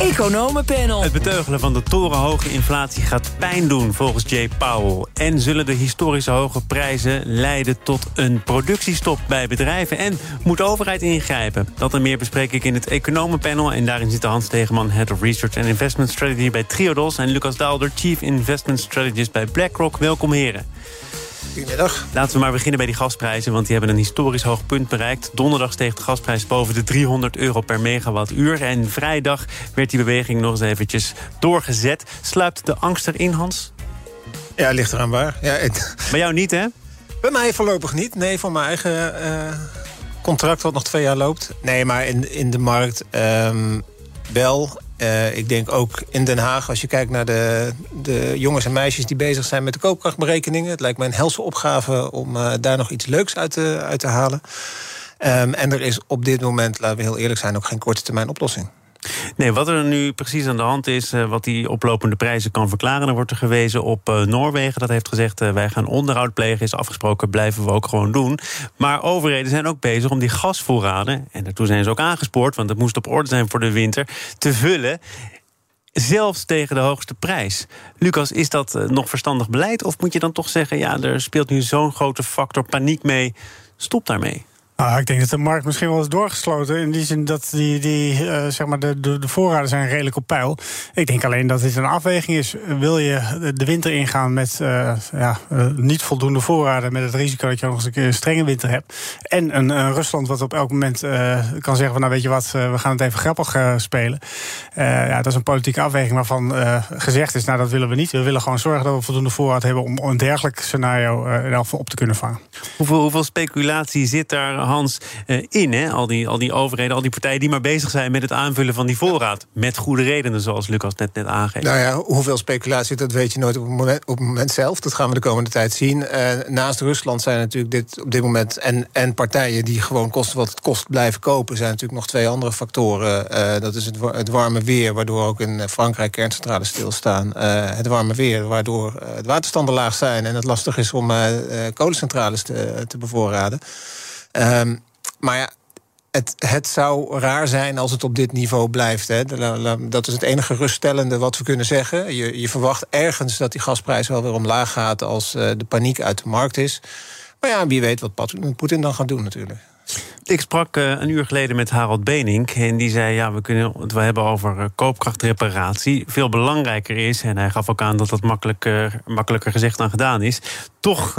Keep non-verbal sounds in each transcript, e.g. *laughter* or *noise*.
Economenpanel. Het beteugelen van de torenhoge inflatie gaat pijn doen volgens Jay Powell. En zullen de historische hoge prijzen leiden tot een productiestop bij bedrijven? En moet de overheid ingrijpen? Dat en meer bespreek ik in het Economenpanel. En daarin zitten Hans Tegeman, Head of Research and Investment Strategy bij Triodos... en Lucas Daalder, Chief Investment Strategist bij BlackRock. Welkom heren. Goedemiddag. Laten we maar beginnen bij die gasprijzen, want die hebben een historisch hoog punt bereikt. Donderdag steeg de gasprijs boven de 300 euro per megawattuur. En vrijdag werd die beweging nog eens eventjes doorgezet. Sluipt de angst erin, Hans? Ja, ligt eraan waar. Ja, het... Bij jou niet, hè? Bij mij voorlopig niet. Nee, voor mijn eigen uh, contract wat nog twee jaar loopt. Nee, maar in, in de markt um, wel. Uh, ik denk ook in Den Haag, als je kijkt naar de, de jongens en meisjes die bezig zijn met de koopkrachtberekeningen. Het lijkt mij een helse opgave om uh, daar nog iets leuks uit te, uit te halen. Um, en er is op dit moment, laten we heel eerlijk zijn, ook geen korte termijn oplossing. Nee, wat er nu precies aan de hand is, uh, wat die oplopende prijzen kan verklaren, dan wordt er gewezen op uh, Noorwegen. Dat heeft gezegd: uh, wij gaan onderhoud plegen, is afgesproken, blijven we ook gewoon doen. Maar overheden zijn ook bezig om die gasvoorraden, en daartoe zijn ze ook aangespoord, want het moest op orde zijn voor de winter, te vullen. Zelfs tegen de hoogste prijs. Lucas, is dat nog verstandig beleid? Of moet je dan toch zeggen: ja, er speelt nu zo'n grote factor paniek mee? Stop daarmee. Nou, ik denk dat de markt misschien wel is doorgesloten. In die zin dat die, die, uh, zeg maar de, de, de, voorraden zijn redelijk op peil. Ik denk alleen dat dit een afweging is. Wil je de winter ingaan met uh, ja, uh, niet voldoende voorraden... met het risico dat je nog eens een keer een strenge winter hebt... en een, een Rusland wat op elk moment kan zeggen van... nou weet je wat, we gaan het even grappig spelen. ja, dat is een politieke afweging waarvan gezegd is... nou dat willen we niet. We willen gewoon zorgen dat we voldoende voorraad hebben... om een dergelijk scenario in elk geval op te kunnen vangen. Hoeveel, hoeveel speculatie zit daar Hans, in. Hè? Al, die, al die overheden, al die partijen die maar bezig zijn met het aanvullen van die voorraad. Met goede redenen, zoals Lucas net, net aangeeft. Nou ja, hoeveel speculatie, dat weet je nooit op het moment, op het moment zelf. Dat gaan we de komende tijd zien. Uh, naast Rusland zijn natuurlijk dit, op dit moment. En, en partijen die gewoon kosten wat het kost blijven kopen. zijn natuurlijk nog twee andere factoren. Uh, dat is het, het, warme weer, waardoor ook in Frankrijk kerncentrales stilstaan. Het warme weer, waardoor de waterstanden laag zijn. En het lastig is om kolencentrales te, te bevoorraden. Um, maar ja, het, het, zou raar zijn als het op dit niveau blijft. Hè. Dat is het enige ruststellende wat we kunnen zeggen. Je, je verwacht ergens dat die gasprijs wel weer omlaag gaat als uh, de paniek uit de markt is. Maar ja, wie weet wat Poetin dan gaat doen natuurlijk. Ik sprak uh, een uur geleden met Harold Benink. En die zei: Ja, we kunnen het wel hebben over uh, koopkrachtreparatie. Veel belangrijker is, en hij gaf ook aan dat dat makkelijker, makkelijker gezegd dan gedaan is. Toch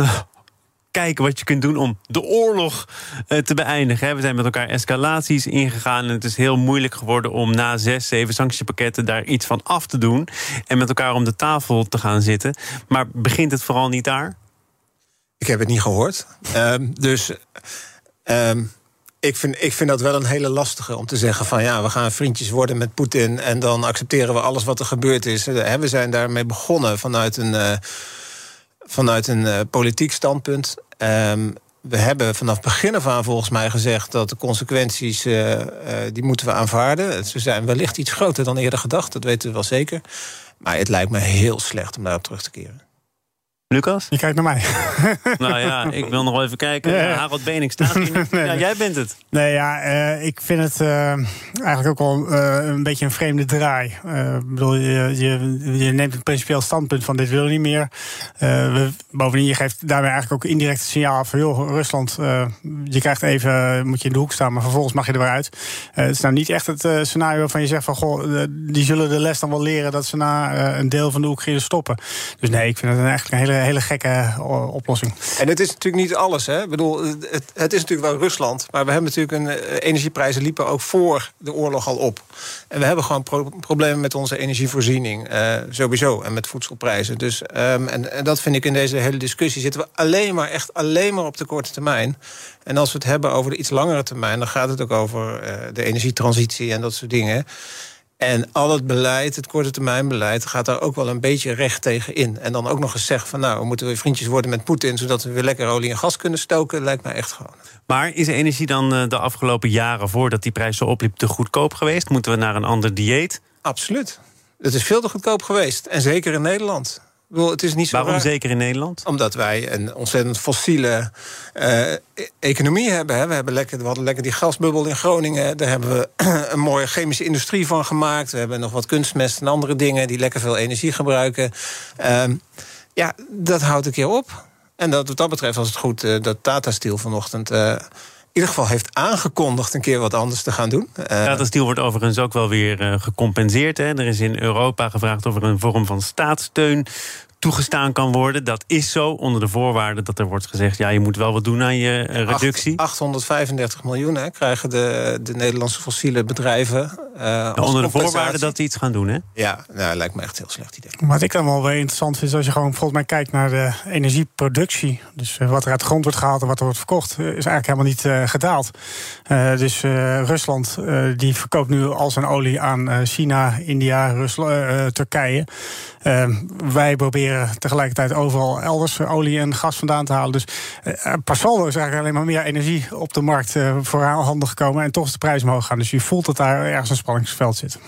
kijken wat je kunt doen om de oorlog uh, te beëindigen. We zijn met elkaar escalaties ingegaan. En het is heel moeilijk geworden om na zes, zeven sanctiepakketten daar iets van af te doen. En met elkaar om de tafel te gaan zitten. Maar begint het vooral niet daar? Ik heb het niet gehoord. um, dus. Um ik vind, ik vind dat wel een hele lastige om te zeggen van ja, we gaan vriendjes worden met Poetin en dan accepteren we alles wat er gebeurd is. We zijn daarmee begonnen vanuit een, uh, vanuit een politiek standpunt. Um, we hebben vanaf begin af aan volgens mij gezegd dat de consequenties uh, uh, die moeten we aanvaarden. Ze zijn wellicht iets groter dan eerder gedacht, dat weten we wel zeker. Maar het lijkt me heel slecht om daarop terug te keren. Lucas? Je kijkt naar mij. *laughs* Nou ja, *laughs* ik wil nog wel even kijken. Ja, ja. Harold Bening staat hier. *laughs* nee, ja, jij bent het. Nee, ja, uh, ik vind het uh, eigenlijk ook wel uh, een beetje een vreemde draai. Ik bedoel, je, je, je, neemt een principieel standpunt van dit willen we niet meer. We, bovendien, je geeft daarmee eigenlijk ook indirect een signaal van... joh, Rusland, je krijgt even, moet je in de hoek staan... maar vervolgens mag je er weer uit. het is nou niet echt het scenario waarvan je zegt van... goh, die zullen de les dan wel leren... dat ze na een deel van de Oekraïne stoppen. Dus nee, ik vind het eigenlijk een hele hele gekke eh, oplossing. En het is natuurlijk niet alles. Hè? Ik bedoel, het, het is natuurlijk wel Rusland. Maar we hebben natuurlijk een. Eh, energieprijzen liepen ook voor de oorlog al op. En we hebben gewoon pro problemen met onze energievoorziening. Sowieso. En met voedselprijzen. Dus, um, en, en dat vind ik in deze hele discussie. Zitten we alleen maar, echt alleen maar op de korte termijn. En als we het hebben over de iets langere termijn, dan gaat het ook over de energietransitie en dat soort dingen. En al het beleid, het korte termijn beleid, gaat daar ook wel een beetje recht tegen in. En dan ook nog eens zeggen van nou, we moeten weer vriendjes worden met Poetin, zodat we weer lekker olie en gas kunnen stoken, lijkt mij echt gewoon. Maar is energie dan eh, de afgelopen jaren voordat die prijs zo opliep te goedkoop geweest? Moeten we naar een ander dieet? Absoluut. Het is veel te goedkoop geweest. En zeker in Nederland. Het is niet zo Waarom zeker in Nederland? Omdat wij een ontzettend fossiele uh, economie hebben. Hè. We, hebben lekker, we hadden lekker die gasbubbel in Groningen. Daar hebben we *clears throat* een mooie chemische industrie van gemaakt. We hebben nog wat kunstmest en andere dingen die lekker veel energie gebruiken. Uh, ja, dat houdt een keer op. En dat, wat dat betreft was het goed uh, dat Tata Steel vanochtend in ieder geval heeft aangekondigd een keer wat anders te gaan doen. Uh, ja, dat wordt overigens ook wel weer uh, gecompenseerd. Hè. Er is in Europa gevraagd of er een vorm van staatssteun toegestaan kan worden. Dat is zo, onder de voorwaarde dat er wordt gezegd... ja, je moet wel wat doen aan je eh, reductie. 835 miljoen hè, krijgen de, de Nederlandse fossiele bedrijven. Uh, onder de voorwaarde dat die iets gaan doen, hè? Ja, nou, lijkt me echt een heel slecht idee. Wat ik dan wel weer interessant vind... is als je gewoon volgens mij kijkt naar de energieproductie... dus uh, wat er uit de grond wordt gehaald en wat er wordt verkocht... is eigenlijk helemaal niet uh, gedaald. dus Rusland die verkoopt nu al zijn olie aan China, India, Rusland, Turkije... Ehm, wij proberen tegelijkertijd overal elders olie en gas vandaan te halen. Dus uh, per saldo is eigenlijk alleen maar meer energie op de markt uh, voorhanden gekomen. En toch is de prijs omhoog gaan. Dus je voelt dat daar ergens een spanningsveld zit.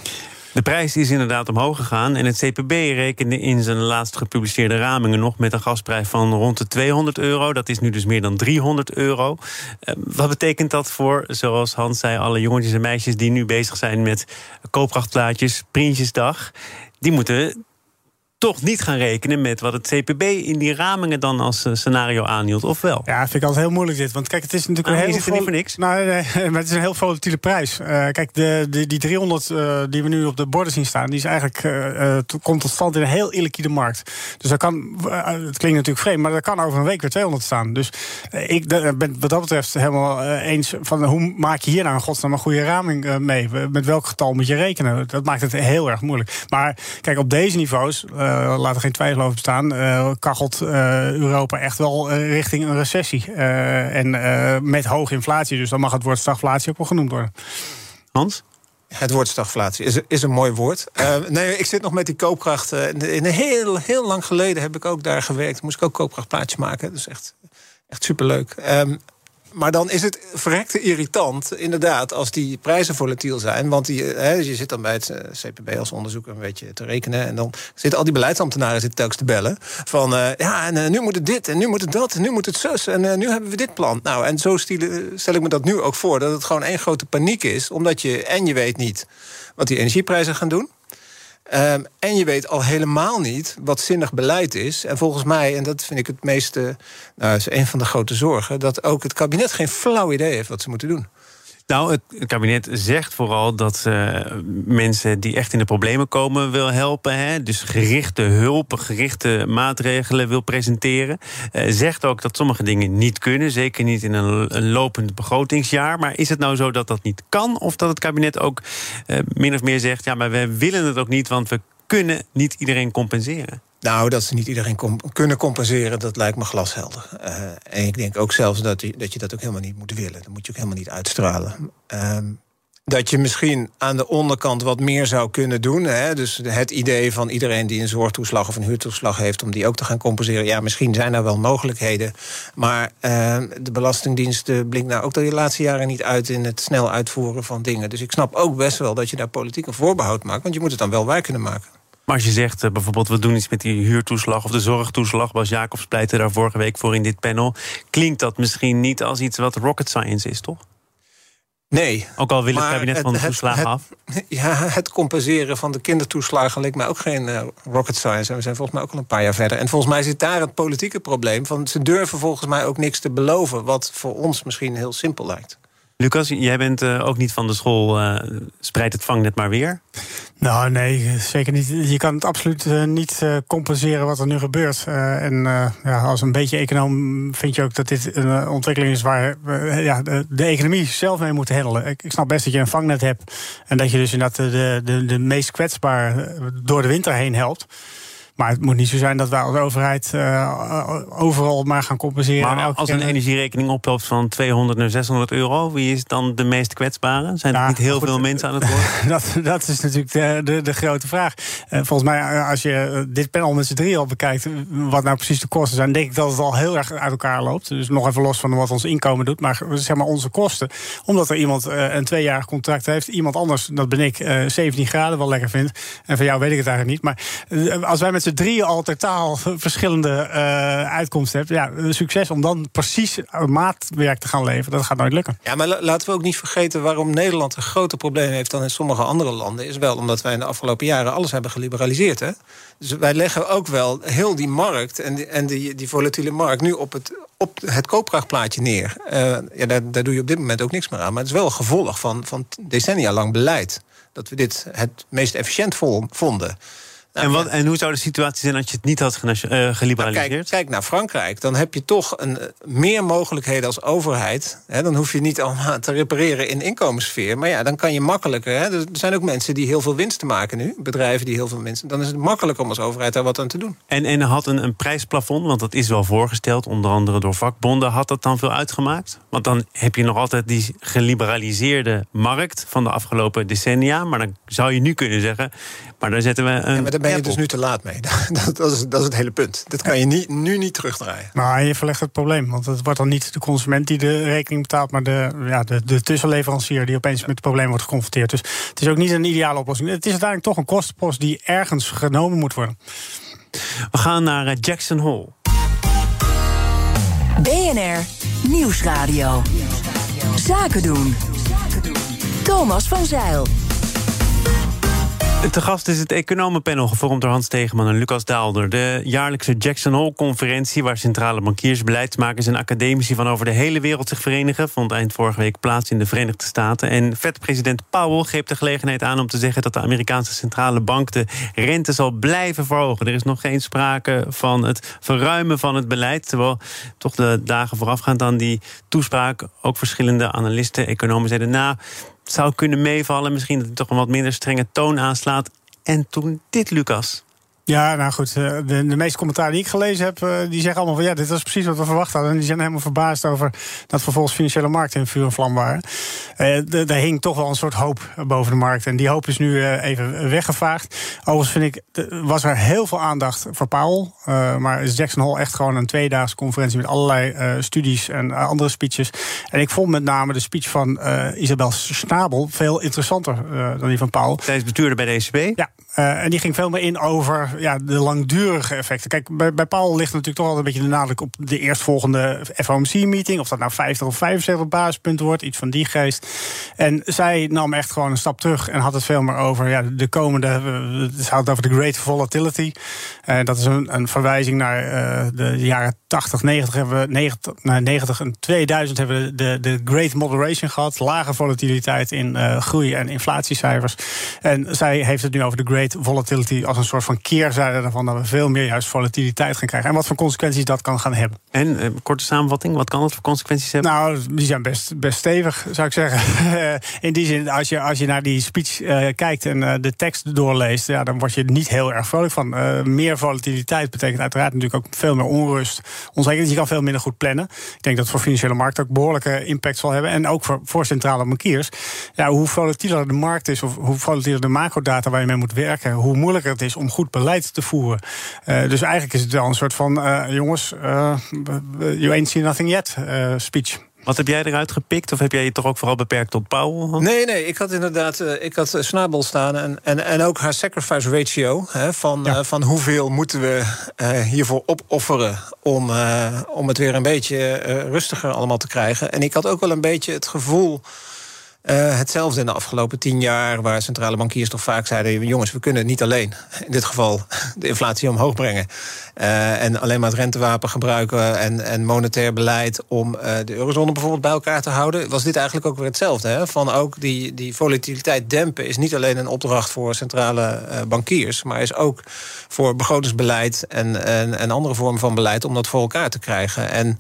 De prijs is inderdaad omhoog gegaan. En het CPB rekende in zijn laatst gepubliceerde ramingen nog met een gasprijs van rond de 200 euro. Dat is nu dus meer dan 300 euro. Wat betekent dat voor, zoals Hans zei, alle jongetjes en meisjes die nu bezig zijn met koopkrachtplaatjes, Prinsjesdag? Die moeten toch niet gaan rekenen met wat het CPB in die ramingen dan als eh, scenario aanhield, of wel? Ja, vind ik altijd heel moeilijk dit. Want kijk, het is natuurlijk ah, een heel. Is niet voor niks? Nou, nee, *laughs* maar het is een heel volatiele prijs. Uh, kijk, de, de, die 300 uh, die we nu op de borden zien staan, die is eigenlijk uh, komt tot stand in een heel illiquide markt. Dus dat kan, het klinkt natuurlijk vreemd, maar dat kan over een week weer 200 staan. Dus ik ben wat dat betreft helemaal eens van hoe maak je hier nou een godsnaam een goede raming mee? Met welk getal moet je rekenen? Dat maakt het heel erg moeilijk. Maar kijk, op deze niveaus uh, laat er geen twijfel over bestaan, uh, kachelt uh, Europa echt wel richting een recessie. en met hoge inflatie, dus dan mag het woord stagflatie ook wel genoemd worden. Hans? Het woord stagflatie is, is een mooi woord. Uh, nee, ik zit nog met die koopkracht. Uh, in heel, heel lang geleden heb ik ook daar gewerkt. Moest ik ook koopkrachtplaatjes maken. Dat is echt, echt superleuk. Um, maar dan is het verrekte irritant, inderdaad, als die prijzen volatiel zijn. Want die, hè, je zit dan bij het eh, CPB als onderzoeker een beetje te rekenen. En dan zitten al die beleidsambtenaren zitten telkens te bellen. Van uh, ja, en nu moet het dit, en nu moet het dat, en nu moet het zus, en nu hebben we dit plan. Nou, en zo stel ik me dat nu ook voor. Dat het gewoon één grote paniek is. Omdat je, en je weet niet wat die energieprijzen gaan doen. Um, en je weet al helemaal niet wat zinnig beleid is. En volgens mij, en dat vind ik het meeste, nou, is een van de grote zorgen, dat ook het kabinet geen flauw idee heeft wat ze moeten doen. Nou, het kabinet zegt vooral dat uh, mensen die echt in de problemen komen wil helpen. Hè? Dus gerichte hulp, gerichte maatregelen wil presenteren. Uh, zegt ook dat sommige dingen niet kunnen. Zeker niet in een, een, lopend begrotingsjaar. Maar is het nou zo dat dat niet kan? Of dat het kabinet ook uh, min of meer zegt: ja, maar we willen het ook niet, want we kunnen niet iedereen compenseren? Nou, dat ze niet iedereen kunnen compenseren, dat lijkt me glashelder. Uh, en ik denk ook zelfs dat, die, dat je dat ook helemaal niet moet willen. Dat moet je ook helemaal niet uitstralen. Uh, dat je misschien aan de onderkant wat meer zou kunnen doen. Hè? Dus het idee van iedereen die een zorgtoeslag of een huurtoeslag heeft... om die ook te gaan compenseren. Ja, misschien zijn er wel mogelijkheden. Maar uh, de Belastingdienst blinkt nou ook de laatste jaren niet uit... in het snel uitvoeren van dingen. Dus ik snap ook best wel dat je daar politiek een voorbehoud maakt. Want je moet het dan wel waar kunnen maken. Maar als je zegt uh, bijvoorbeeld, we doen iets met die huurtoeslag of de zorgtoeslag, Bas Jacobs pleitte daar vorige week voor in dit panel. Klinkt dat misschien niet als iets wat rocket science is, toch? Nee. Ook al wil het kabinet van de toeslagen af? Ja, het compenseren van de kindertoeslagen lijkt mij ook geen uh, rocket science. En we zijn volgens mij ook al een paar jaar verder. En volgens mij zit daar het politieke probleem. Van ze durven volgens mij ook niks te beloven. Wat voor ons misschien heel simpel lijkt. Lucas, jij bent uh, ook niet van de school. Uh, spreid het vangnet maar weer. Nou, nee, zeker niet. Je kan het absoluut uh, niet compenseren wat er nu gebeurt. en ja, als een beetje econoom vind je ook dat dit een ontwikkeling is waar ja, de, de, economie zelf mee moet handelen. Ik, ik, snap best dat je een vangnet hebt en dat je dus inderdaad de, de, de meest kwetsbaar door de winter heen helpt. Maar het moet niet zo zijn dat wij als overheid overal maar gaan compenseren. Maar als een energierekening oploopt van 200 naar 600 euro, wie is dan de meest kwetsbare? Zijn er niet heel veel mensen aan het *laughs* woord? dat, dat is natuurlijk de, de, de grote vraag. volgens mij, als je dit panel met z'n drie al bekijkt, wat nou precies de kosten zijn, denk ik dat het al heel erg uit elkaar loopt. Dus nog even los van wat ons inkomen doet, maar zeg maar onze kosten. Omdat er iemand een tweejarig contract heeft, iemand anders, dat ben ik, 17 graden wel lekker vindt. En van jou weet ik het eigenlijk niet. Maar als wij met z'n drieën al totaal verschillende uitkomsten hebben, ja, succes om dan precies maatwerk te gaan leveren, dat gaat nooit lukken. Ja, maar laten we ook niet vergeten waarom Nederland een groter probleem heeft dan in sommige andere landen. Is wel omdat wij in de afgelopen jaren alles hebben geliberaliseerd. Hè? Dus wij leggen ook wel heel die markt en die, en die, die volatiele markt nu op het, op het koopkrachtplaatje neer. Uh, ja, daar, daar doe je op dit moment ook niks meer aan. Maar het is wel een gevolg van, van decennia lang beleid. Dat we dit het meest efficiënt vonden. Nou, en, wat, en hoe zou de situatie zijn als je het niet had uh, geliberaliseerd? Nou, kijk, kijk, naar Frankrijk. Dan heb je toch een, eh, meer mogelijkheden als overheid. Hè, dan hoef je niet allemaal te repareren in inkomenssfeer. Maar ja, dan kan je makkelijker. Hè, er zijn ook mensen die heel veel winst te maken nu. Bedrijven die heel veel winst. Dan is het makkelijker om als overheid daar wat aan te doen. En, en had een, een prijsplafond, want dat is wel voorgesteld, onder andere door vakbonden. Had dat dan veel uitgemaakt? Want dan heb je nog altijd die geliberaliseerde markt van de afgelopen decennia. Maar dan zou je nu kunnen zeggen. Maar daar zetten we een. Ja, ben je dus nu te laat mee. *laughs* Dat, dat, is, dat is het hele punt. Dat kan je niet, nu niet terugdraaien. Maar je verlegt het probleem. Want het wordt dan niet de consument die de rekening betaalt... maar de, ja, de, de tussenleverancier die opeens met het probleem wordt geconfronteerd. Dus het is ook niet een ideale oplossing. Het is uiteindelijk toch een kostenpost die ergens genomen moet worden. We gaan naar eh, Jackson Hole. BNR Nieuwsradio. Zaken doen. Thomas van Zeil. Te gast is het economenpanel, gevormd door Hans Tegeman en Lucas Daalder. De jaarlijkse Jackson Hole-conferentie, waar centrale bankiers, beleidsmakers en academici van over de hele wereld zich verenigen, vond eind vorige week plaats in de Verenigde Staten. En Fed-president Powell greep de gelegenheid aan om te zeggen dat de Amerikaanse centrale bank de rente zal blijven verhogen. Er is nog geen sprake van het verruimen van het beleid. Terwijl toch de dagen voorafgaand aan die toespraak ook verschillende analisten, economen zeiden: Nou zou kunnen meevallen. Misschien dat hij toch een wat minder strenge toon aanslaat. En toen dit, Lucas. Ja, nou goed, eh, de, de, meeste commentaren die ik gelezen heb, eh, die zeggen allemaal van ja, dit was precies wat we verwacht hadden. En die zijn helemaal verbaasd over dat vervolgens financiële markten in vuur en vlam waren. Uh, er hing toch wel een soort hoop boven de markt. En die hoop is nu even weggevaagd. Overigens vind ik, was er heel veel aandacht voor Powell. maar is Jackson Hole echt gewoon een tweedaagse conferentie met allerlei studies en andere speeches. En ik vond met name de speech van Isabel Snabel veel interessanter dan die van Powell. Zij is bestuurder bij de ECB. Ja, en die ging veel meer in over ja, de langdurige effecten. Kijk, bij, bij Paul ligt natuurlijk toch altijd een beetje de nadruk op de eerstvolgende FOMC-meeting. Of dat nou 50 of 75 basispunten wordt, iets van die geest. En zij nam echt gewoon een stap terug en had het veel meer over ja, de komende. Het had over de Great Volatility. Uh, dat is een, een verwijzing naar uh, de jaren 80, 90 hebben we 90, nou, 90 en 2000 hebben we de, de Great Moderation gehad. Lage volatiliteit in uh, groei- en inflatiecijfers. En zij heeft het nu over de Great Volatility als een soort van keer keerzijde daarvan dat we veel meer juist volatiliteit gaan krijgen. En wat voor consequenties dat kan gaan hebben. En uh, korte samenvatting, wat kan het voor consequenties hebben? Nou, die zijn best, best stevig, zou ik zeggen. *laughs* In die zin, als je, als je naar die speech uh, kijkt en uh, de tekst doorleest, ja, dan word je niet heel erg vrolijk van. meer volatiliteit betekent uiteraard natuurlijk ook veel meer onrust. Onzekerheid, je kan veel minder goed plannen. Ik denk dat het voor financiële markt ook behoorlijke impact zal hebben. En ook voor, voor centrale bankiers. Ja, hoe volatieler de markt is, of hoe volatieler de macrodata waar je mee moet werken, hoe moeilijker het is om goed beleid te voeren. Uh, dus eigenlijk is het wel een soort van: uh, jongens, uh, you ain't seen nothing yet speech. Wat heb jij eruit gepikt? Of heb jij je toch ook vooral beperkt tot Powell? Nee, nee, ik had inderdaad ik had Snabel staan. En, en, en ook haar sacrifice ratio. Hè, van, ja. van hoeveel moeten we hiervoor opofferen... Om, om het weer een beetje rustiger allemaal te krijgen. En ik had ook wel een beetje het gevoel... Uh, hetzelfde in de afgelopen tien jaar, waar centrale bankiers toch vaak zeiden: jongens, we kunnen niet alleen in dit geval *laughs* de inflatie omhoog brengen. Uh, en alleen maar het rentewapen gebruiken en, en monetair beleid om uh, de eurozone bijvoorbeeld bij elkaar te houden. Was dit eigenlijk ook weer hetzelfde? Hè? Van ook die, die volatiliteit dempen is niet alleen een opdracht voor centrale bankiers, maar is ook voor begrotingsbeleid en, en, en andere vormen van beleid om dat voor elkaar te krijgen. En,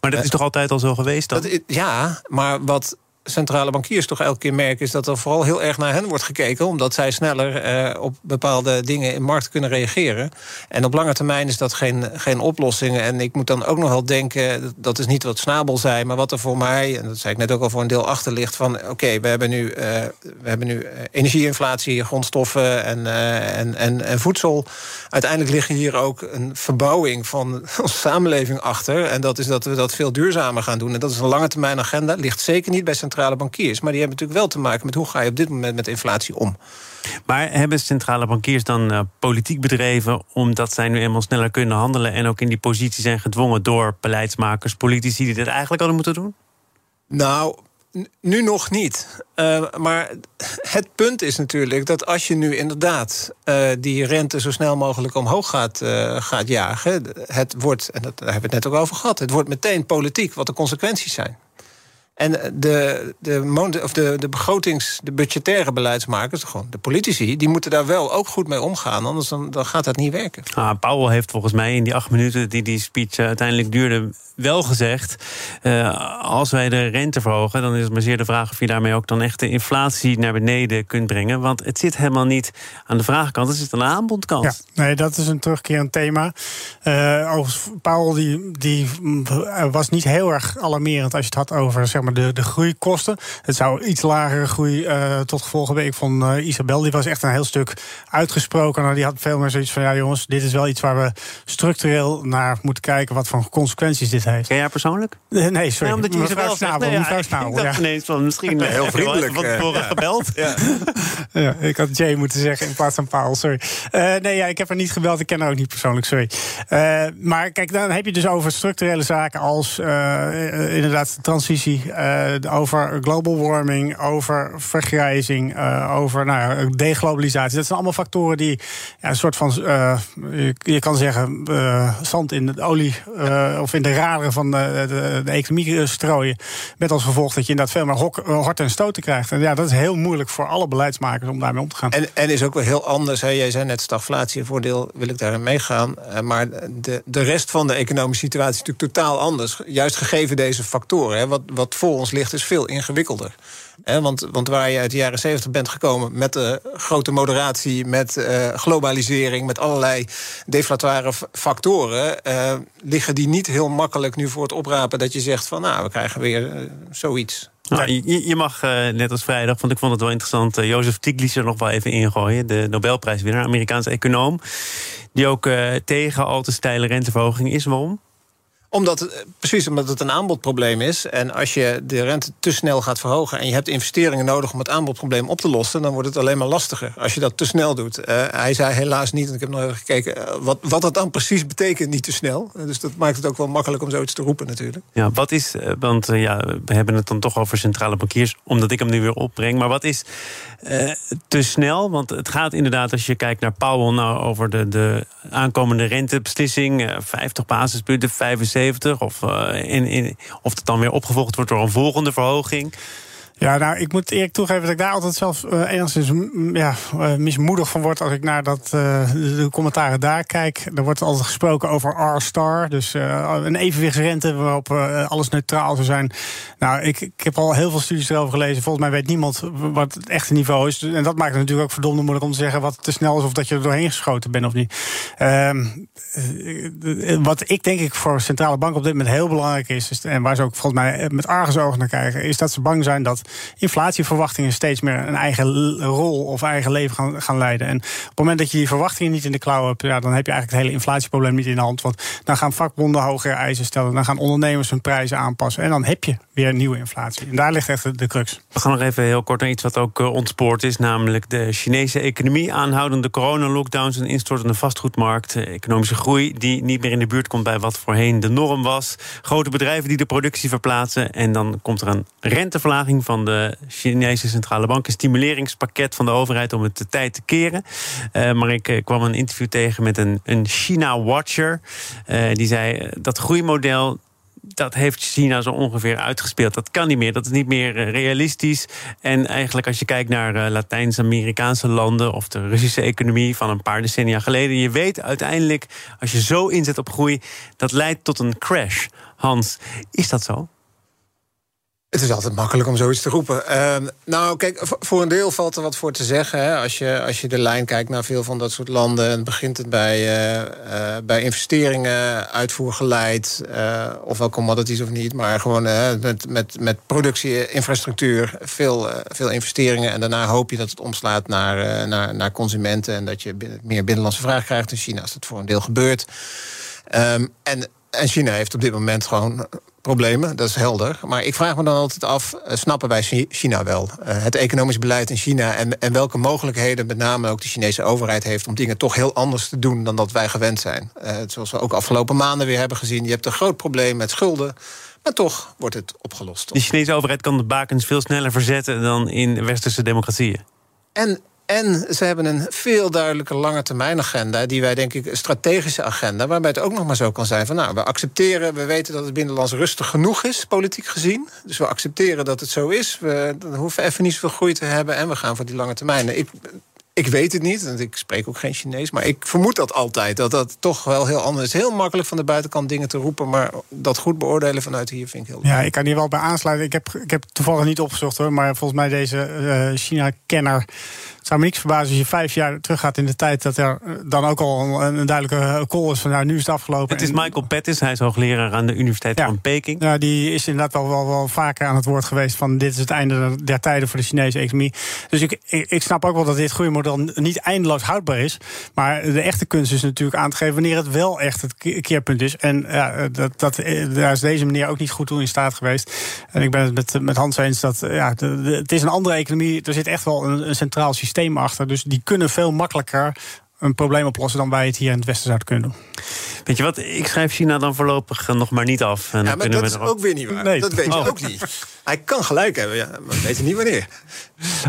maar dat is toch altijd al zo geweest dan? Dat, ja, maar wat centrale bankiers toch elke keer merken... is dat er vooral heel erg naar hen wordt gekeken... omdat zij sneller eh, op bepaalde dingen in markt kunnen reageren. En op lange termijn is dat geen, geen oplossing. En ik moet dan ook nog wel denken, dat is niet wat Snabel zei... maar wat er voor mij, en dat zei ik net ook al voor een deel achter ligt... van oké, we hebben nu, we hebben nu energieinflatie, grondstoffen en, en, en, en voedsel. Uiteindelijk liggen hier ook een verbouwing van *laughs* onze samenleving achter. En dat is dat we dat veel duurzamer gaan doen. En dat is een lange termijn agenda. Ligt zeker niet bij centrale bankiers. Maar die hebben natuurlijk wel te maken met hoe ga je op dit moment met inflatie om. Maar hebben centrale bankiers dan uh, politiek bedreven omdat zij nu eenmaal sneller kunnen handelen en ook in die positie zijn gedwongen door beleidsmakers, politici die dit eigenlijk hadden moeten doen? Nou, nu nog niet. Uh, maar het punt is natuurlijk dat als je nu inderdaad uh, die rente zo snel mogelijk omhoog gaat, uh, gaat jagen, het wordt, en dat, daar hebben we het net ook over gehad, het wordt meteen politiek wat de consequenties zijn. En de, de, of de, de begrotings, de budgettaire beleidsmakers, gewoon de politici, die moeten daar wel ook goed mee omgaan, anders dan, dan gaat dat niet werken. Ah, Powell heeft volgens mij in die acht minuten die die speech uiteindelijk duurde, wel gezegd. Uh, als wij de rente verhogen, dan is het maar zeer de vraag of je daarmee ook dan echt de inflatie naar beneden kunt brengen. Want het zit helemaal niet aan de vraagkant, het zit aan de aanbodkant. Ja, nee, dat is een terugkerend thema. Uh, overigens, Paul die, die was niet heel erg alarmerend als je het had over zeg maar, de, de groeikosten. Het zou iets lagere groei uh, tot gevolg hebben. Ik vond uh, Isabel, die was echt een heel stuk uitgesproken. Nou, die had veel meer zoiets van: ja, jongens, dit is wel iets waar we structureel naar moeten kijken. wat voor consequenties dit heeft. Ken jij persoonlijk? Nee, sorry. Ja, omdat je mevrouw Snabel. Nee, mevrouw Snabel, *laughs* ik dacht ja. ineens van misschien heel vriendelijk van tevoren gebeld. Ja. *laughs* ja, ik had Jay moeten zeggen in plaats van Paul, sorry. Uh, nee, ja, ik heb haar niet gebeld, ik ken haar ook niet persoonlijk, sorry. Uh, maar kijk, dan heb je dus over structurele zaken als uh, inderdaad transitie, over global warming, over vergrijzing, over nou, deglobalisatie. Dat zijn allemaal factoren die een soort van, je, je, kan zeggen, zand in de olie of in de raderen van de, economie strooien. Met als gevolg dat je inderdaad veel meer hok, hort en stoten krijgt. En ja, dat is heel moeilijk voor alle beleidsmakers om daarmee om te gaan. En, en is ook wel heel anders. Hè. Jij zei net stagflatie, voordeel wil ik daarin meegaan. Maar de, de rest van de economische situatie is natuurlijk totaal anders. Juist gegeven deze factoren. Hè. Wat, wat voor ons ligt is veel ingewikkelder. He, want, want waar je uit de jaren 70 bent gekomen met de grote moderatie, met uh, globalisering, met allerlei deflatoire factoren, uh, liggen die niet heel makkelijk nu voor het oprapen dat je zegt van nou, we krijgen weer zoiets. Je, je, mag net als vrijdag, want ik vond het wel interessant, Jozef Stiglitz er nog wel even ingooien, de Nobelprijswinnaar, Amerikaanse econoom, die ook tegen al te steile renteverhoging is. Waarom? Omdat, precies omdat het een aanbodprobleem is. En als je de rente te snel gaat verhogen en je hebt investeringen nodig om het aanbodprobleem op te lossen, dan wordt het alleen maar lastiger als je dat te snel doet. Uh, hij zei helaas niet, en ik heb nog even gekeken, uh, wat, wat dat dan precies betekent, niet te snel. Dus dat maakt het ook wel makkelijk om zoiets te roepen, natuurlijk. Ja, wat is, want ja, we hebben het dan toch over centrale bankiers, omdat ik hem nu weer opbreng. Maar wat is te snel? Want het gaat inderdaad, als je kijkt naar Powell, nou, over de, de aankomende rentebeslissing, 50 basispunten, 75. Of, uh, in, in, of het dan weer opgevolgd wordt door een volgende verhoging. Ja, nou, ik moet eerlijk toegeven dat ik daar altijd zelf uh, enigszins ja, uh, mismoedig van word als ik naar dat, uh, de commentaren daar kijk. Er wordt altijd gesproken over R-star, dus een evenwichtsrente waarop alles neutraal zou zijn. Nou, ik, ik heb al heel veel studies erover gelezen. Volgens mij weet niemand wat het echte niveau is. En dat maakt het natuurlijk ook verdomde moeilijk om te zeggen wat te snel is of dat je er doorheen geschoten bent of niet. Ehm, wat ik denk ik voor centrale banken op dit moment heel belangrijk is, en waar ze ook volgens mij met argusogen naar kijken, is dat ze bang zijn dat inflatieverwachtingen steeds meer een eigen rol of eigen leven gaan, gaan leiden. En op het moment dat je die verwachtingen niet in de klauw hebt, ja, dan heb je eigenlijk het hele inflatieprobleem niet in de hand. Want dan gaan vakbonden hogere eisen stellen, dan gaan ondernemers hun prijzen aanpassen. En dan heb je weer nieuwe inflatie. En daar ligt echt de crux. We gaan nog even heel kort naar iets wat ook uh, ontspoord is, namelijk de Chinese economie. Aanhoudende coronalockdowns, een instortende vastgoedmarkt, economische groei die niet meer in de buurt komt bij wat voorheen de norm was. Grote bedrijven die de productie verplaatsen. En dan komt er een renteverlaging van de Chinese centrale bank. Een stimuleringspakket van de overheid om het de tijd te keren. Uh, maar ik uh, kwam een interview tegen met een, een China-watcher. Uh, die zei dat groeimodel dat heeft China zo ongeveer uitgespeeld. Dat kan niet meer, dat is niet meer realistisch. En eigenlijk als je kijkt naar Latijns-Amerikaanse landen... of de Russische economie van een paar decennia geleden... je weet uiteindelijk, als je zo inzet op groei... dat leidt tot een crash. Hans, is dat zo? Het is altijd makkelijk om zoiets te roepen. Ehm, nou, kijk, voor een deel valt er wat voor te zeggen. Hè. Als, je, als je de lijn kijkt naar veel van dat soort landen... en begint het bij, uh, uh, bij investeringen, uitvoergeleid... Uh, ofwel commodities of niet, maar gewoon met, met, met productie, infrastructuur... Veel, veel investeringen en daarna hoop je dat het omslaat naar, naar, naar consumenten... en dat je meer binnenlandse vraag krijgt. In China is dat voor een deel gebeurd. Um, en en China heeft op dit moment gewoon problemen, dat is helder. Maar ik vraag me dan altijd af, uh, snappen wij China wel? Uh, het economisch beleid in China en, en welke mogelijkheden met name ook de Chinese overheid heeft... om dingen toch heel anders te doen dan dat wij gewend zijn. Uh, zoals we ook afgelopen maanden weer hebben gezien. Je hebt een groot probleem met schulden. Maar toch wordt het opgelost. De Chinese overheid kan de bakens veel sneller verzetten dan in westerse democratieën. En en ze hebben een veel duidelijker lange termijn agenda, die wij denk ik een strategische agenda, waarbij het ook nog maar zo kan zijn van nou, we accepteren, we weten dat het binnenlands rustig genoeg is, politiek gezien. Dus we accepteren dat het zo is. We hoeven even niet zoveel groei te hebben en we gaan voor die lange termijn. Ik, ik weet het niet, want ik spreek ook geen Chinees. Maar ik vermoed dat altijd, dat dat toch wel heel anders is. Heel makkelijk van de buitenkant dingen te roepen... maar dat goed beoordelen vanuit hier vind ik heel Ja, ik kan hier wel bij aansluiten. Ik heb, ik heb toevallig niet opgezocht hoor... maar volgens mij deze uh, China-kenner het zou me niks verbazen als je vijf jaar teruggaat in de tijd... dat er eh, dan ook al een, een duidelijke call is van nou, nu is het afgelopen. Het is Michael Pettis, hij is hoogleraar aan de Universiteit van Peking. Ja, die is inderdaad wel, wel, wel vaker aan het woord geweest... van dit is het einde der tijden voor de Chinese economie. Dus ik, ik, snap ook wel dat dit groeimodel niet eindeloos houdbaar is. Maar de echte kunst is natuurlijk aan te geven... wanneer het wel echt het keerpunt is. En ja, dat, dat, eh, daar is deze meneer ook niet goed toe in staat geweest. En ik ben het met, met Hans eens dat ja, het is een andere economie. Er zit echt wel een, centraal systeem achter. Dus die kunnen veel makkelijker een probleem oplossen dan wij het hier in het Westen zouden kunnen doen. Weet je wat, ik schrijf China dan voorlopig nog maar niet af. En ja, maar dat is ook weer niet waar. Nee. Dat weet je oh. ook niet. Hij kan gelijk hebben, ja, maar we weten niet wanneer.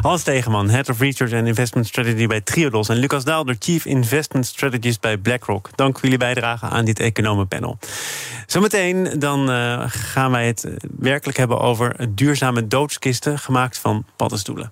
Hans Tegenman, Head of Research and Investment Strategy bij Triodos... en Lucas Daalder, Chief Investment Strategist bij BlackRock. Dank voor jullie bijdrage aan dit economenpanel. Zometeen dan uh, gaan wij het werkelijk hebben over duurzame doodskisten... gemaakt van paddenstoelen.